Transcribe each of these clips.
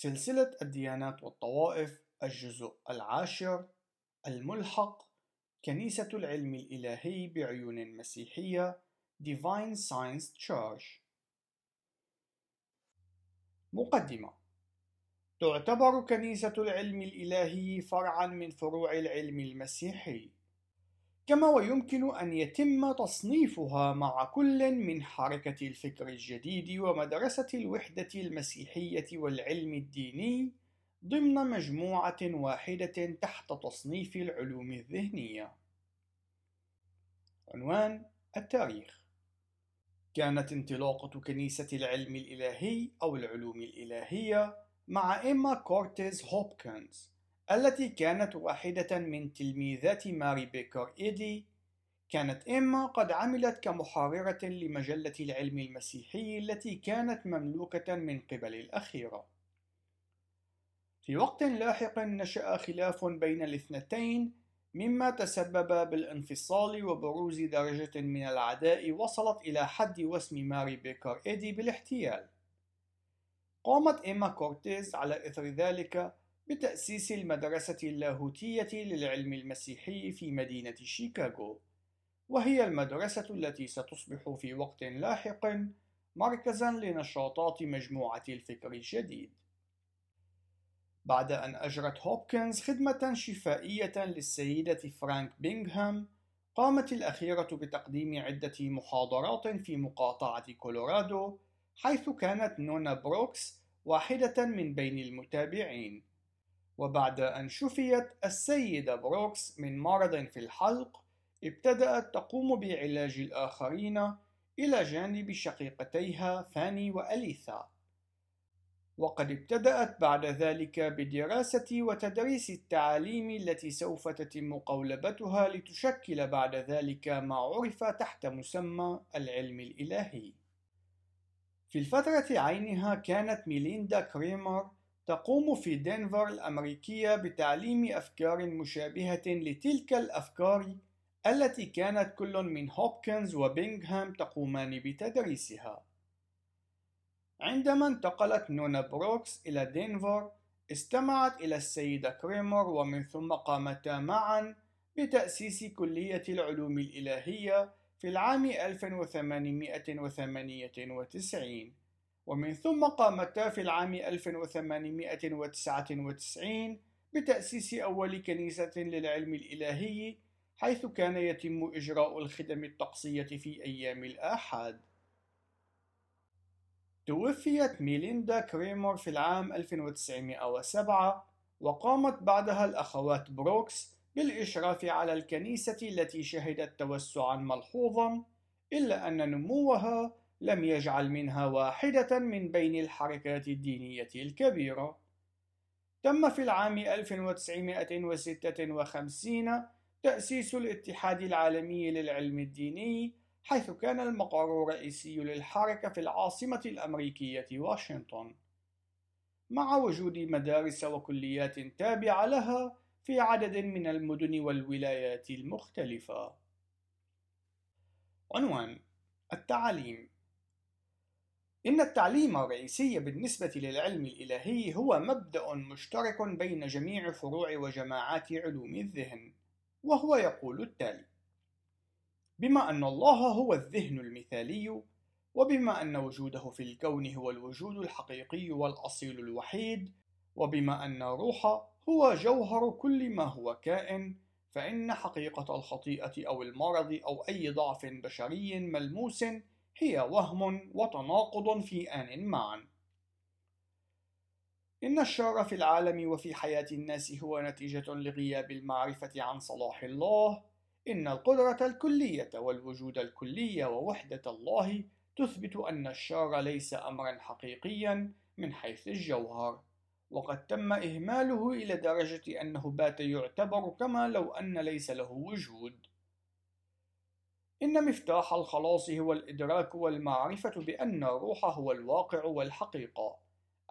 سلسلة الديانات والطوائف الجزء العاشر الملحق كنيسة العلم الإلهي بعيون مسيحية Divine Science Church. مقدمة تعتبر كنيسة العلم الإلهي فرعا من فروع العلم المسيحي. كما ويمكن أن يتم تصنيفها مع كل من حركة الفكر الجديد ومدرسة الوحدة المسيحية والعلم الديني ضمن مجموعة واحدة تحت تصنيف العلوم الذهنية. عنوان التاريخ كانت انطلاقة كنيسة العلم الإلهي أو العلوم الإلهية مع إيما كورتيز هوبكنز التي كانت واحدة من تلميذات ماري بيكر إيدي كانت إيما قد عملت كمحررة لمجلة العلم المسيحي التي كانت مملوكة من قبل الأخيرة. في وقت لاحق نشأ خلاف بين الاثنتين مما تسبب بالانفصال وبروز درجة من العداء وصلت إلى حد وسم ماري بيكر إيدي بالاحتيال. قامت إيما كورتيس على إثر ذلك بتأسيس المدرسة اللاهوتية للعلم المسيحي في مدينة شيكاغو، وهي المدرسة التي ستصبح في وقت لاحق مركزا لنشاطات مجموعة الفكر الجديد. بعد أن أجرت هوبكنز خدمة شفائية للسيدة فرانك بينغهام، قامت الأخيرة بتقديم عدة محاضرات في مقاطعة كولورادو، حيث كانت نونا بروكس واحدة من بين المتابعين. وبعد أن شفيت السيدة بروكس من مرض في الحلق ابتدأت تقوم بعلاج الآخرين إلى جانب شقيقتيها فاني وأليثا وقد ابتدأت بعد ذلك بدراسة وتدريس التعاليم التي سوف تتم قولبتها لتشكل بعد ذلك ما عرف تحت مسمى العلم الإلهي. في الفترة عينها كانت ميليندا كريمر تقوم في دنفر الأمريكية بتعليم أفكار مشابهة لتلك الأفكار التي كانت كل من هوبكنز وبينغهام تقومان بتدريسها. عندما انتقلت نونا بروكس إلى دنفر، استمعت إلى السيدة كريمر ومن ثم قامتا معا بتأسيس كلية العلوم الإلهية في العام 1898 ومن ثم قامتا في العام 1899 بتأسيس أول كنيسة للعلم الإلهي حيث كان يتم إجراء الخدم الطقسية في أيام الآحاد. توفيت ميليندا كريمر في العام 1907 وقامت بعدها الأخوات بروكس بالإشراف على الكنيسة التي شهدت توسعا ملحوظا إلا أن نموها لم يجعل منها واحدة من بين الحركات الدينية الكبيرة. تم في العام 1956 تأسيس الاتحاد العالمي للعلم الديني حيث كان المقر الرئيسي للحركة في العاصمة الأمريكية واشنطن. مع وجود مدارس وكليات تابعة لها في عدد من المدن والولايات المختلفة. عنوان التعليم. إن التعليم الرئيسي بالنسبة للعلم الإلهي هو مبدأ مشترك بين جميع فروع وجماعات علوم الذهن، وهو يقول التالي: بما أن الله هو الذهن المثالي، وبما أن وجوده في الكون هو الوجود الحقيقي والأصيل الوحيد، وبما أن الروح هو جوهر كل ما هو كائن، فإن حقيقة الخطيئة أو المرض أو أي ضعف بشري ملموس هي وهم وتناقض في آن معا. إن الشر في العالم وفي حياة الناس هو نتيجة لغياب المعرفة عن صلاح الله. إن القدرة الكلية والوجود الكلي ووحدة الله تثبت أن الشر ليس أمرا حقيقيا من حيث الجوهر. وقد تم إهماله إلى درجة أنه بات يعتبر كما لو أن ليس له وجود. إن مفتاح الخلاص هو الإدراك والمعرفة بأن الروح هو الواقع والحقيقة،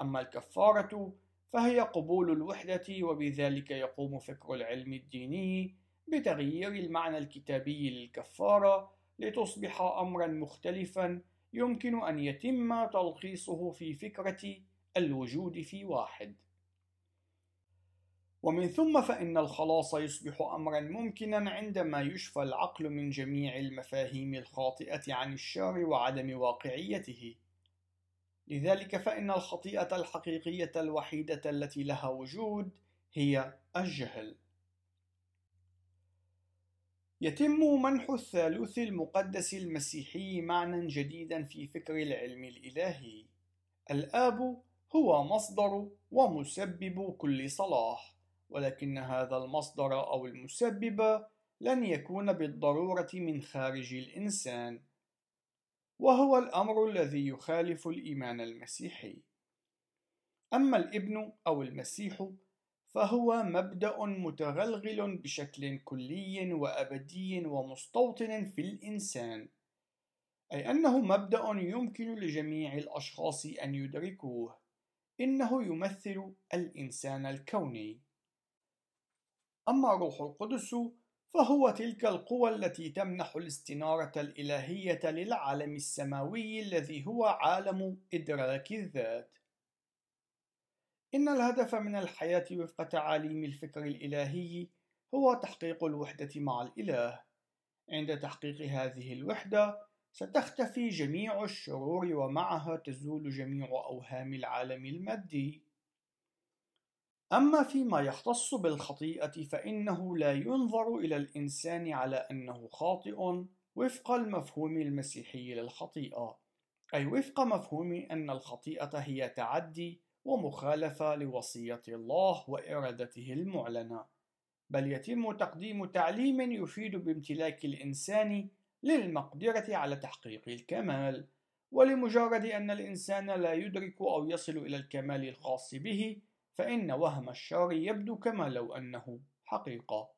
أما الكفارة فهي قبول الوحدة وبذلك يقوم فكر العلم الديني بتغيير المعنى الكتابي للكفارة لتصبح أمرا مختلفا يمكن أن يتم تلخيصه في فكرة الوجود في واحد. ومن ثم فإن الخلاص يصبح أمرا ممكنا عندما يشفى العقل من جميع المفاهيم الخاطئة عن الشر وعدم واقعيته. لذلك فإن الخطيئة الحقيقية الوحيدة التي لها وجود هي الجهل. يتم منح الثالوث المقدس المسيحي معنى جديدا في فكر العلم الإلهي. الآب هو مصدر ومسبب كل صلاح. ولكن هذا المصدر أو المسبب لن يكون بالضرورة من خارج الإنسان. وهو الأمر الذي يخالف الإيمان المسيحي. أما الإبن أو المسيح فهو مبدأ متغلغل بشكل كلي وأبدي ومستوطن في الإنسان. أي أنه مبدأ يمكن لجميع الأشخاص أن يدركوه. إنه يمثل الإنسان الكوني. أما روح القدس فهو تلك القوى التي تمنح الاستنارة الإلهية للعالم السماوي الذي هو عالم إدراك الذات. إن الهدف من الحياة وفق تعاليم الفكر الإلهي هو تحقيق الوحدة مع الإله. عند تحقيق هذه الوحدة ستختفي جميع الشرور ومعها تزول جميع أوهام العالم المادي. أما فيما يختص بالخطيئة فإنه لا ينظر إلى الإنسان على أنه خاطئ وفق المفهوم المسيحي للخطيئة، أي وفق مفهوم أن الخطيئة هي تعدي ومخالفة لوصية الله وإرادته المعلنة، بل يتم تقديم تعليم يفيد بامتلاك الإنسان للمقدرة على تحقيق الكمال، ولمجرد أن الإنسان لا يدرك أو يصل إلى الكمال الخاص به، فإن وهم الشر يبدو كما لو أنه حقيقة.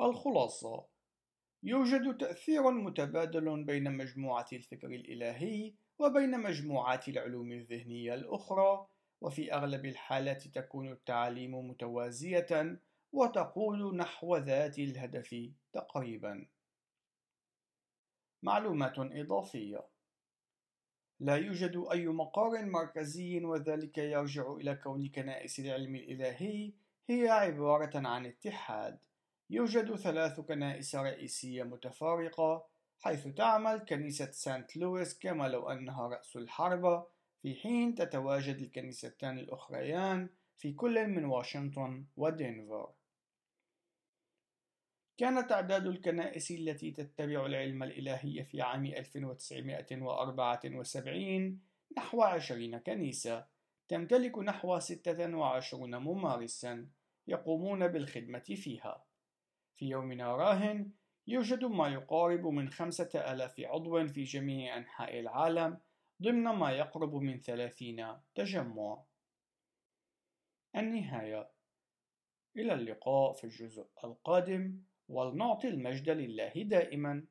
الخلاصة يوجد تأثير متبادل بين مجموعة الفكر الإلهي وبين مجموعات العلوم الذهنية الأخرى، وفي أغلب الحالات تكون التعاليم متوازية وتقول نحو ذات الهدف تقريبا. معلومات إضافية لا يوجد أي مقار مركزي وذلك يرجع إلى كون كنائس العلم الإلهي هي عبارة عن اتحاد. يوجد ثلاث كنائس رئيسية متفارقة حيث تعمل كنيسة سانت لويس كما لو أنها رأس الحربة في حين تتواجد الكنيستان الأخريان في كل من واشنطن ودنفر. كان تعداد الكنائس التي تتبع العلم الإلهي في عام 1974 نحو 20 كنيسة تمتلك نحو 26 ممارسا يقومون بالخدمة فيها. في يومنا راهن يوجد ما يقارب من خمسة آلاف عضو في جميع أنحاء العالم ضمن ما يقرب من ثلاثين تجمع. النهاية. إلى اللقاء في الجزء القادم. ولنعطي المجد لله دائما.